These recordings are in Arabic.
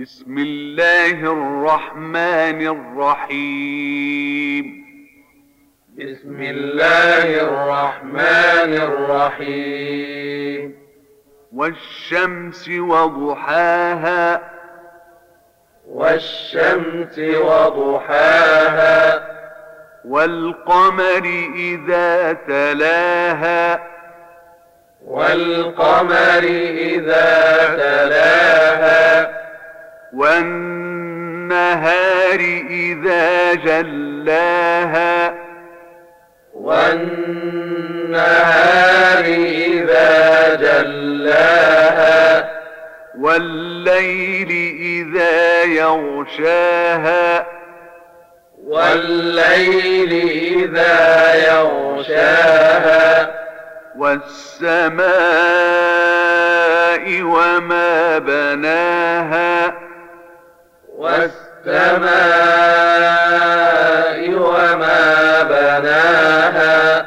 بسم الله الرحمن الرحيم. بسم الله الرحمن الرحيم. والشمس وضحاها. والشمس وضحاها. والقمر إذا تلاها. والقمر إذا تلاها. والنهار إذا جلاها. والنهار إذا جلاها. والليل إذا يغشاها. والليل إذا يغشاها. والسماء وما بناها. والسماء وما بناها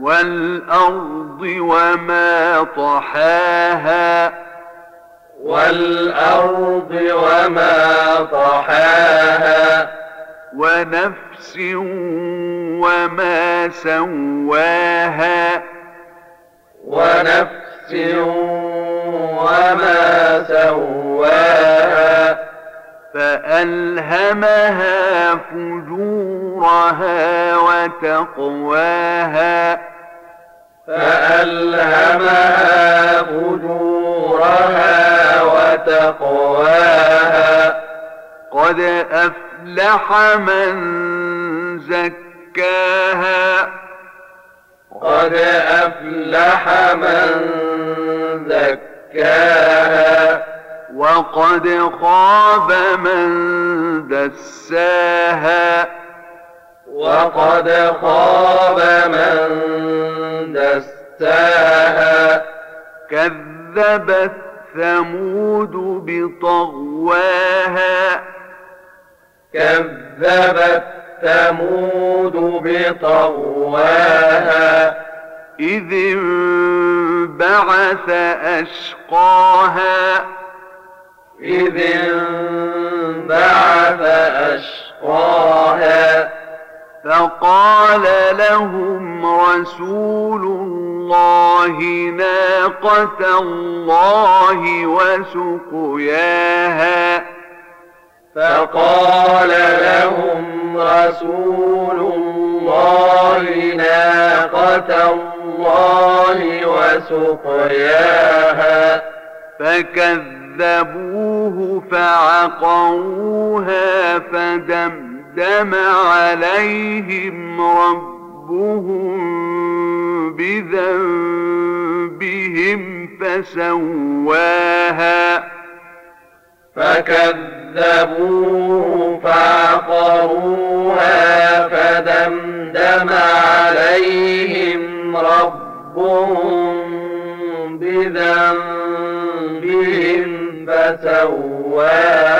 والأرض وما طحاها والأرض وما طحاها ونفس وما سواها ونفس وما سواها فألهمها فجورها وتقواها. فألهمها فجورها وتقواها. قد أفلح من زكاها. قد أفلح من زكاها. وقد خاب من دساها وقد خاب من دساها كذبت ثمود بطغواها كذبت ثمود بطغواها إذ انبعث أشقاها إذ انبعث أشقاها فقال لهم رسول الله ناقة الله وسقياها فقال لهم رسول الله ناقة الله وسقياها فكذبوه فعقروها فدمدم عليهم ربهم بذنبهم فسواها. فكذبوه فعقروها فدمدم عليهم ربهم بذنبهم فسواها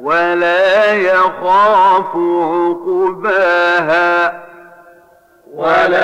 ولا يخاف عقباها ولا